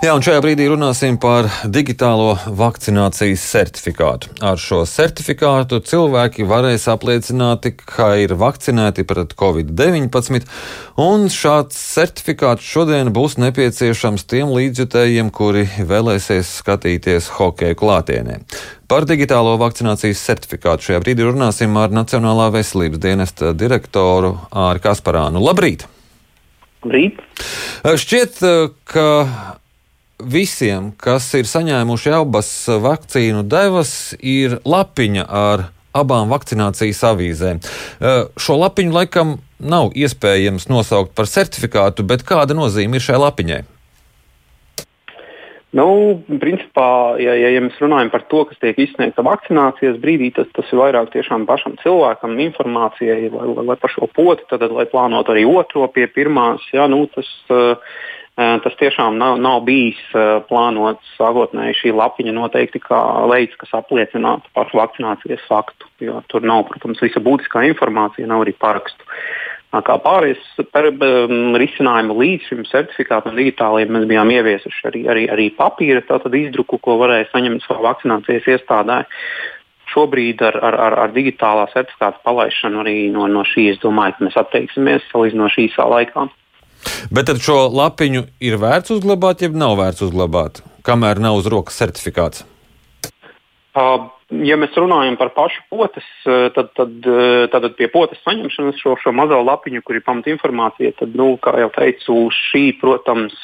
Jā, un šajā brīdī runāsim par digitālo vakcinācijas certifikātu. Ar šo certifikātu cilvēki varēs apliecināt, ka ir vakcinēti pret covid-19, un šāds certifikāts šodien būs nepieciešams tiem līdzjutējiem, kuri vēlēsies skatīties hokeja klātienē. Par digitālo vakcinācijas certifikātu šajā brīdī runāsim ar Nacionālā veselības dienesta direktoru Āri Kasparānu. Labrīt! Labrīt! Šķiet, ka visiem, kas ir saņēmuši abas vakcīnu devas, ir lapiņa ar abām vakcinācijas avīzēm. Eh, šo lapiņu laikam nav iespējams nosaukt par certifikātu, bet kāda nozīme ir šai lapiņai? Nu, principā, ja, ja, ja mēs runājam par to, kas tiek izsniegta vakcinācijas brīdī, tas, tas ir vairāk pašam cilvēkam informācijai, lai, lai, lai par šo poti, tad, lai plānotu arī otro pie pirmās. Jā, nu, tas, uh, Tas tiešām nav, nav bijis plānots sākotnēji. Šī lapiņa noteikti kā veids, kas apliecinātu par vakcinācijas faktu. Jo tur nav, protams, visa būtiskā informācija, nav arī parakstu. Kā pārējais um, risinājumu līdz šim certifikātam digitālajiem mēs bijām ieviesuši arī, arī, arī papīra izdruku, ko varēja saņemt savā vakcinācijas iestādē. Šobrīd ar, ar, ar, ar digitālā certifikāta palaišanu arī no, no šīs, domāju, mēs atteiksimies salīdzinoši īsā laikā. Bet tad šo lapiņu ir vērts uzglabāt, jeb nav vērts uzglabāt, kamēr nav uz rokas certifikāts? Uh, ja mēs runājam par pašu potes, tad, tad, tad pie potes saņemšanas šo, šo mazo lapiņu, kur ir pamatinformācija, tad, nu, kā jau teicu, šī, protams,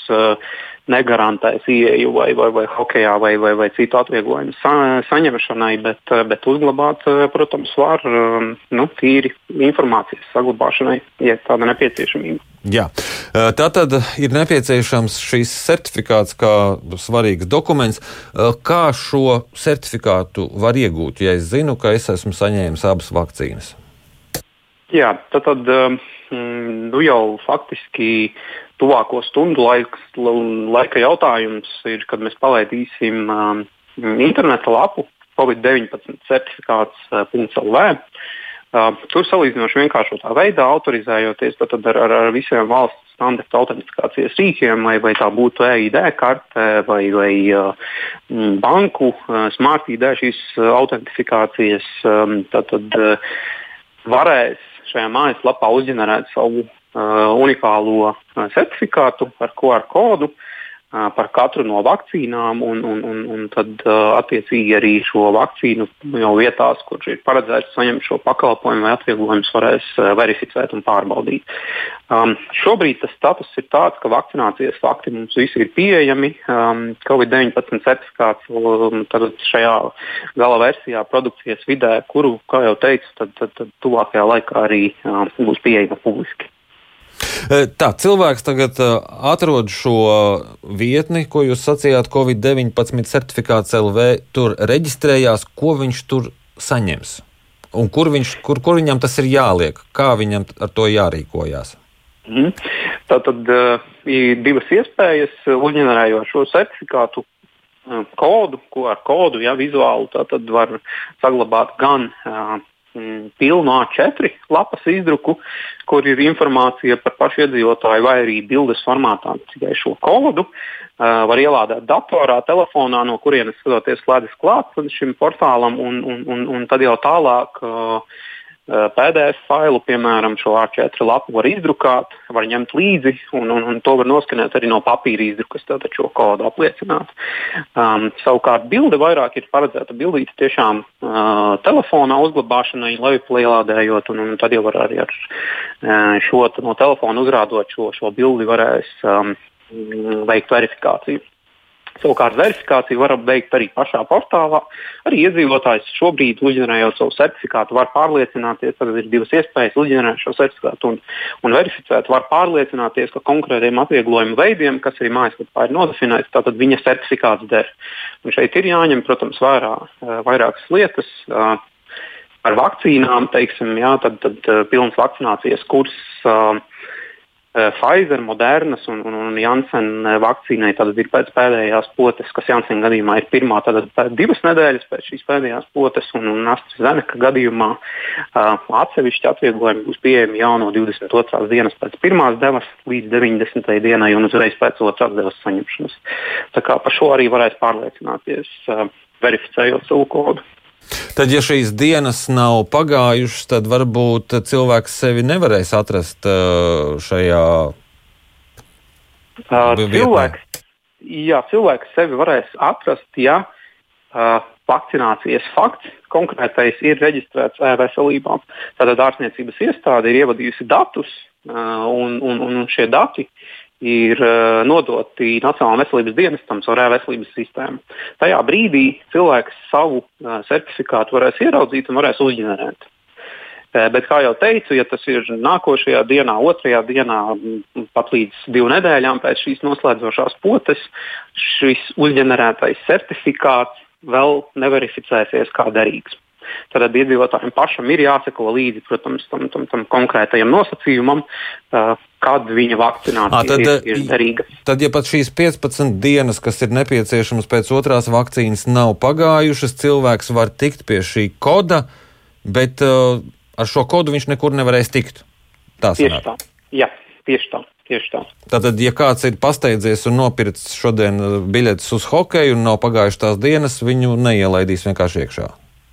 negarantēs ieeju vai, vai, vai hokeja vai, vai, vai citu atvieglojumu sa, saņemšanai, bet, bet uzglabāt, protams, var nu, tīri informācijas saglabāšanai, ja tāda nepieciešamība. Jā. Tā tad ir nepieciešams šīs certifikāts kā svarīgs dokuments. Kā šo certifikātu var iegūt, ja es zinu, ka es esmu saņēmis abas vakcīnas? Jā, tad, tad nu jau faktiski tuvāko stundu laiks, laika jautājums ir, kad mēs palaidīsim um, interneta lapu COVID-19 certifikāts.lv. Uh, tur salīdzinoši vienkāršotā veidā autorizējoties ar, ar, ar visiem valsts standarta autentifikācijas rīkiem, vai, vai tā būtu EID karte vai, vai uh, banku uh, smart ID šīs uh, autentifikācijas, um, tad, tad varēs šajā mājaslapā uzģenerēt savu unikālo certifikātu ar QR kodu. Uh, par katru no vakcīnām, un, un, un, un tad attiecīgi arī šo vakcīnu jau vietās, kur ir paredzēts saņemt šo pakalpojumu vai atvieglojumus, varēs verificēt un pārbaudīt. Um, šobrīd tas status ir tāds, ka vakcinācijas fakti mums visi ir pieejami. Um, Covid-19 certifikāts um, šajā gala versijā, produkcijas vidē, kuru, kā jau teicu, tad, tad, tad tuvākajā laikā arī um, būs pieejama publiski. Tā, cilvēks tagad atrod šo vietni, ko jūs sacījāt, Covid-19 certifikāts LV, tur reģistrējās, ko viņš tur saņems. Un kur, viņš, kur, kur viņam tas ir jāliek, kā viņam ar to jārīkojas? Mm. Tā tad uh, ir divas iespējas. Uzņēmējot šo certifikātu uh, kodu, ko ar kodu, ja vizuāli, var saglabāt gan uh, pilnu A4 lapas izdruku, kur ir informācija par pašu iedzīvotāju, vai arī bildes formātā tikai šo kodu. Uh, var ielādēt datorā, telefonā, no kurienes skatoties slēdzas klāt šim portālam, un, un, un, un tad jau tālāk uh, PDF failu, piemēram, šo A4 lapu var izdrukāt, var ņemt līdzi, un, un, un to var noskanēt arī no papīra izdrukas, tātad šo kodu apliecināt. Um, savukārt bilde vairāk ir paredzēta bildīte tiešām uh, telefonā uzglabāšanai, lejuplādējot, un, un tad jau var arī ar uh, šo no telefona uzrādot šo, šo bildi varēs um, veikt verifikāciju. Savukārt verifikāciju varam veikt arī pašā portālā. Arī iedzīvotājs šobrīd, uzģenerējot savu certifikātu, var pārliecināties, tad ir divas iespējas uzģenerēt šo certifikātu un, un verificēt. Var pārliecināties, ka konkrētiem atvieglojumu veidiem, kas arī mājaslapā ir nodefinēts, tātad viņa certifikāts der. Un šeit ir jāņem, protams, vērā vairākas lietas. Par vakcīnām, teiksim, jā, tad, tad pilns vakcinācijas kurs uh, Pfizer, Modernas un, un, un Janssen vakcīnai tad ir pēc pēdējās potes, kas Janssen gadījumā ir pirmā, tad divas nedēļas pēc šīs pēdējās potes, un, un AstraZeneca gadījumā uh, atsevišķi atvieglojumi būs pieejami jau no 22. dienas pēc pirmās devas līdz 90. dienai un uzreiz pēc otrās devas saņemšanas. Tā kā par šo arī varēs pārliecināties, uh, verificējot savu kodu. Tad, ja šīs dienas nav pagājušas, tad varbūt cilvēks sevi nevarēs atrast uh, šajā uh, cilvēks, jā, cilvēks sevi varēs atrast, ja uh, vakcinācijas fakts konkrētais ir reģistrēts e-veselībā. Tātad ārstniecības iestāde ir ievadījusi datus, un, un, un šie dati ir uh, nodoti Nacionālajam veselības dienestam caur e-veselības sistēmu. Tajā brīdī cilvēks savu uh, certifikātu varēs ieraudzīt un varēs uzģenerēt. Uh, bet, kā jau teicu, ja tas ir nākošajā dienā, otrajā dienā, pat līdz divām nedēļām pēc šīs noslēdzošās potes, šis uzģenerētais certifikāts vēl neverificēsies kā derīgs. Tad iedzīvotājiem pašam ir jāseko līdzi protams, tam, tam, tam konkrētajam nosacījumam, kad viņa vakcinācija à, tad, ir, ir derīga. Tad, ja pat šīs 15 dienas, kas ir nepieciešamas pēc otrās vakcīnas, nav pagājušas, cilvēks var tikt pie šī koda, bet uh, ar šo kodu viņš nekur nevarēs tikt. Tā tieši tā. Jā, tieši tā. Tieši tā. Tātad, ja kāds ir pasteidzies un nopircis šodien biļetes uz hokeju un nav pagājušas tās dienas, viņu neielaidīs vienkārši iekšā.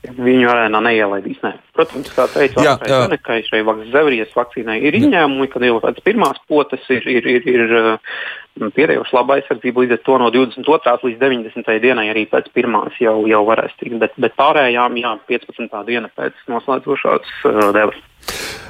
Viņu arēnā neielaidīs. Ne. Protams, kā teicu, Astrazenekai šai Zevijas vakcīnai ir izņēmumi, kad jau pēc pirmās potes ir, ir, ir, ir uh, pierējuši laba aizsardzība, līdz ar to no 22. līdz 90. dienai arī pēc pirmās jau, jau varēs tikt, bet, bet pārējām jā, 15. diena pēc noslēdzošās uh, devas.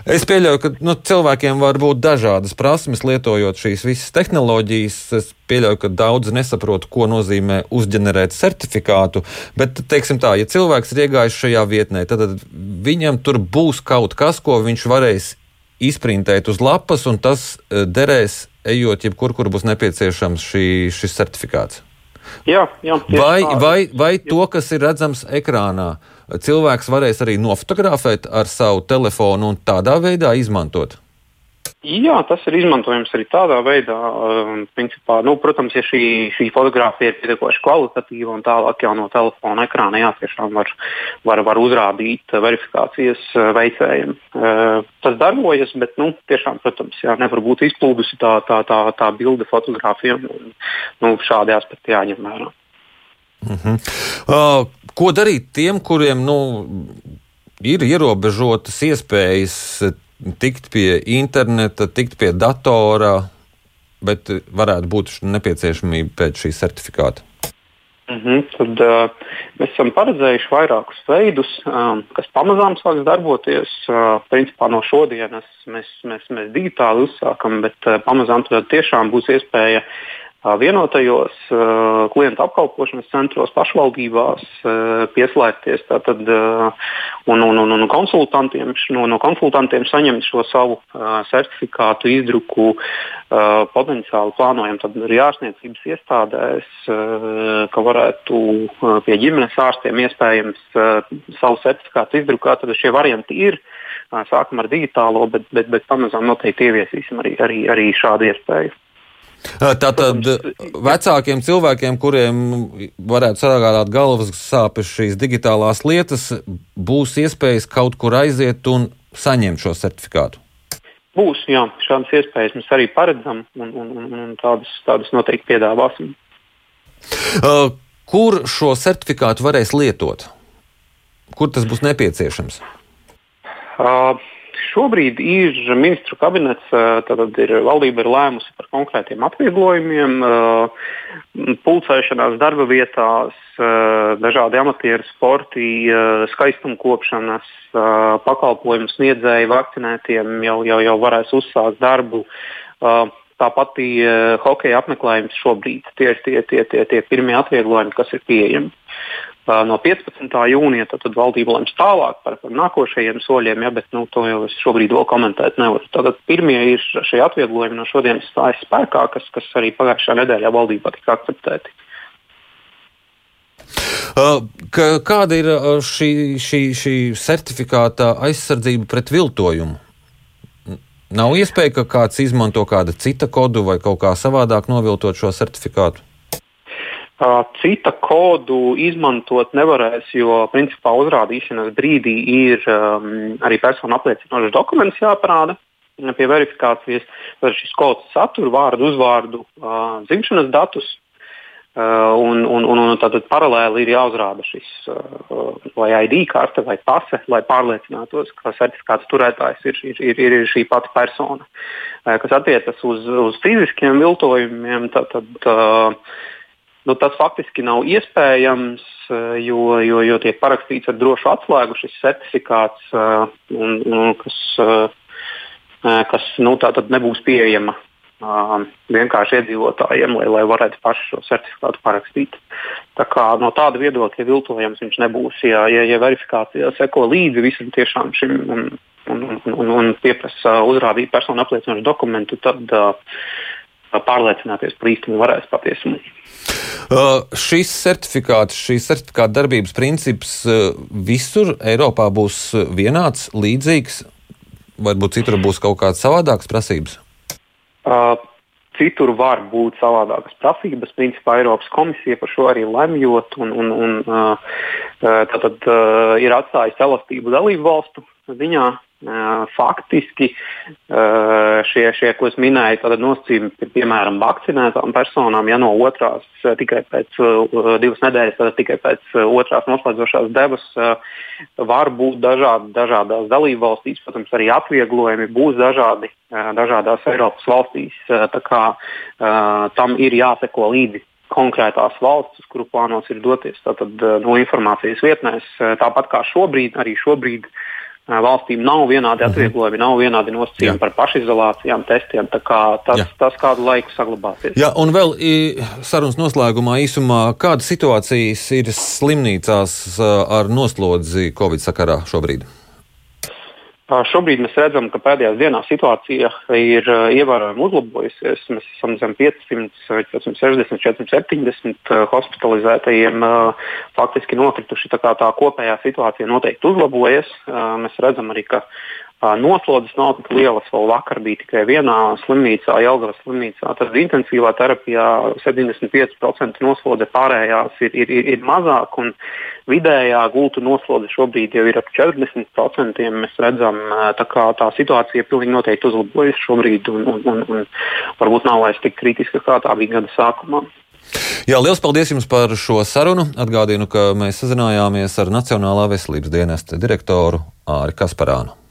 Es pieļauju, ka nu, cilvēkiem var būt dažādas prasmes, lietojot šīs visas tehnoloģijas. Es pieļauju, ka daudzi nesaprot, ko nozīmē uzģenerēt certifikātu. Bet, teiksim tā, ja cilvēks ir iegājis šajā vietnē, tad, tad viņam tur būs kaut kas, ko viņš varēs izprintēt uz lapas, un tas e, derēs, ejot jebkur, kur būs nepieciešams šī, šis certifikāts. Jā, jā, vai, vai, vai to, kas ir redzams ekrānā, cilvēks varēs arī nofotografēt ar savu telefonu un tādā veidā izmantot? Jā, tas ir izmantojams arī tādā veidā. Um, principā, nu, protams, ja šī, šī fotografija ir pietiekoši kvalitatīva un tālāk jau no telefona ekrāna jā, tiešām var, var, var uzrādīt verifikācijas uh, veicējiem. Uh, tas darbojas, bet nu, tiešām, protams, jā, nevar būt izplūdusi tā, tā, tā, tā bilde fotografija. Nu, šādi aspekti jāņem vērā. Uh -huh. uh, ko darīt tiem, kuriem nu, ir ierobežotas iespējas tikt pie interneta, tikt pie datora, bet varētu būt nepieciešamība pēc šī certifikāta? Mm -hmm. Tad uh, mēs esam paredzējuši vairākus veidus, um, kas pamazām sāks darboties. Uh, principā no šodienas mēs, mēs, mēs digitāli uzsākam, bet uh, pamazām tiešām būs iespēja vienotajos klientu apkalpošanas centros, pašvaldībās pieslēgties tātad, un, un, un, un konsultantiem, no, no konsultantiem saņemt šo savu certifikātu izdruku. Potenciāli plānojam arī ārstniecības iestādēs, ka varētu pie ģimenes ārstiem iespējams savu certifikātu izdrukāt. Tad šie varianti ir. Sākam ar digitālo, bet, bet, bet pamazām noteikti ieviesīsim arī, arī, arī šādu iespēju. Tātad vecākiem cilvēkiem, kuriem varētu sagādāt galvas sāpes šīs digitālās lietas, būs iespējas kaut kur aiziet un saņemt šo certifikātu. Būs, jā, šādas iespējas mēs arī paredzam un, un, un, un tādas, tādas noteikti piedāvāsim. Uh, kur šo certifikātu varēs lietot? Kur tas būs nepieciešams? Uh, Šobrīd ir ministru kabinets, tad ir valdība ir lēmusi par konkrētiem atvieglojumiem, pulcēšanās darba vietās, dažādi amatieru sporti, skaistumkopšanas pakalpojumu sniedzēji vakcinētiem jau, jau, jau varēs uzsākt darbu. Tāpat hokeja apmeklējums šobrīd tie ir tie, tie, tie, tie pirmie atvieglojumi, kas ir pieejami no 15. jūnija tad, tad valdība lems tālāk par, par nākošajiem soļiem, ja, bet nu, to jau es šobrīd vēl komentēt nevaru. Tātad pirmie ir šie atvieglojumi no šodienas stājas spēkā, kas, kas arī pagājušajā nedēļā valdībā tika akceptēti. Kāda ir šī, šī, šī certifikāta aizsardzība pret viltojumu? Nav iespēja, ka kāds izmanto kāda cita kodu vai kaut kā savādāk noviltot šo certifikātu? Cita kodu izmantot nevarēs, jo principā uzrādīšanas brīdī ir um, arī personu apliecinošs dokuments jāparāda pie verifikācijas. Tad šis kods satur vārdu, uzvārdu, uh, dzimšanas datus. Uh, un, un, un, un tātad paralēli ir jāuzrāda šis uh, vai ID karte vai pase, lai pārliecinātos, ka certifikāts turētājs ir, ir, ir, ir šī pati persona. Uh, kas attiecas uz, uz fiziskiem viltojumiem, tad, tad uh, nu, tas faktiski nav iespējams, jo, jo, jo tiek parakstīts ar drošu atslēgu šis certifikāts, uh, un, un, kas, uh, kas nu, nebūs pieejama vienkārši iedzīvotājiem, lai, lai varētu paši šo certifikātu parakstīt. Tā kā no tāda viedokļa viltojams viņš nebūs. Ja, ja, ja verifikācijā seko līdzi visam tiešām šim un, un, un, un pieprasa uzrādīt personu apliecinošu dokumentu, tad uh, pārliecināties par īstumu varēs patiesumu. Uh, šis certifikāts, šīs certifikāta darbības princips uh, visur Eiropā būs vienāds, līdzīgs, varbūt citur būs kaut kādas savādākas prasības? Uh, citur var būt savādākas prasības. Principā Eiropas komisija par šo arī lemjot un, un, un uh, tātad, uh, ir atstājusi elastību dalību valstu ziņā faktiski šie, šie, ko es minēju, tāda nosacījumi ir piemēram vakcinētām personām, ja no otrās tikai pēc divas nedēļas, tad tikai pēc otrās noslēdzošās devas var būt dažādi dažādās dalībvalstīs. Protams, arī atvieglojumi būs dažādi dažādās Eiropas valstīs. Tā kā tam ir jāseko līdzi konkrētās valsts, uz kuru plānots ir doties. Tātad no informācijas vietnēs, tāpat kā šobrīd, arī šobrīd uh, valstīm nav vienādi mhm. atvieglojumi, nav vienādi nosacījumi par pašizolācijām, testiem. Tas, Jā. tas kādu laiku saglabāsies. Jā, un vēl sarunas noslēgumā īsumā, kāda situācijas ir slimnīcās ar noslodzi Covid sakarā šobrīd? Šobrīd mēs redzam, ka pēdējās dienās situācija ir ievērojami uzlabojusies. Mēs esam zem 500, 460, 470 hospitalizētajiem faktiski nokrituši. Tā, tā kopējā situācija noteikti uzlabojas. Mēs redzam arī, ka Noslodzes nav tik lielas. Vēl vakar bija tikai vienā slimnīcā, Jelgavas slimnīcā. Tad intensīvā terapijā 75% noslodze pārējās ir, ir, ir, ir mazāk. Vidējā gultu noslodze šobrīd jau ir ap 40%. Mēs redzam, tā tā situācija pilnīgi noteikti uzlabojas šobrīd un, un, un, un varbūt nav vairs tik kritiska, kā tā bija gada sākumā. Jā, liels paldies jums par šo sarunu. Atgādinu, ka mēs sazinājāmies ar Nacionālā veselības dienesta direktoru Āri Kasparānu.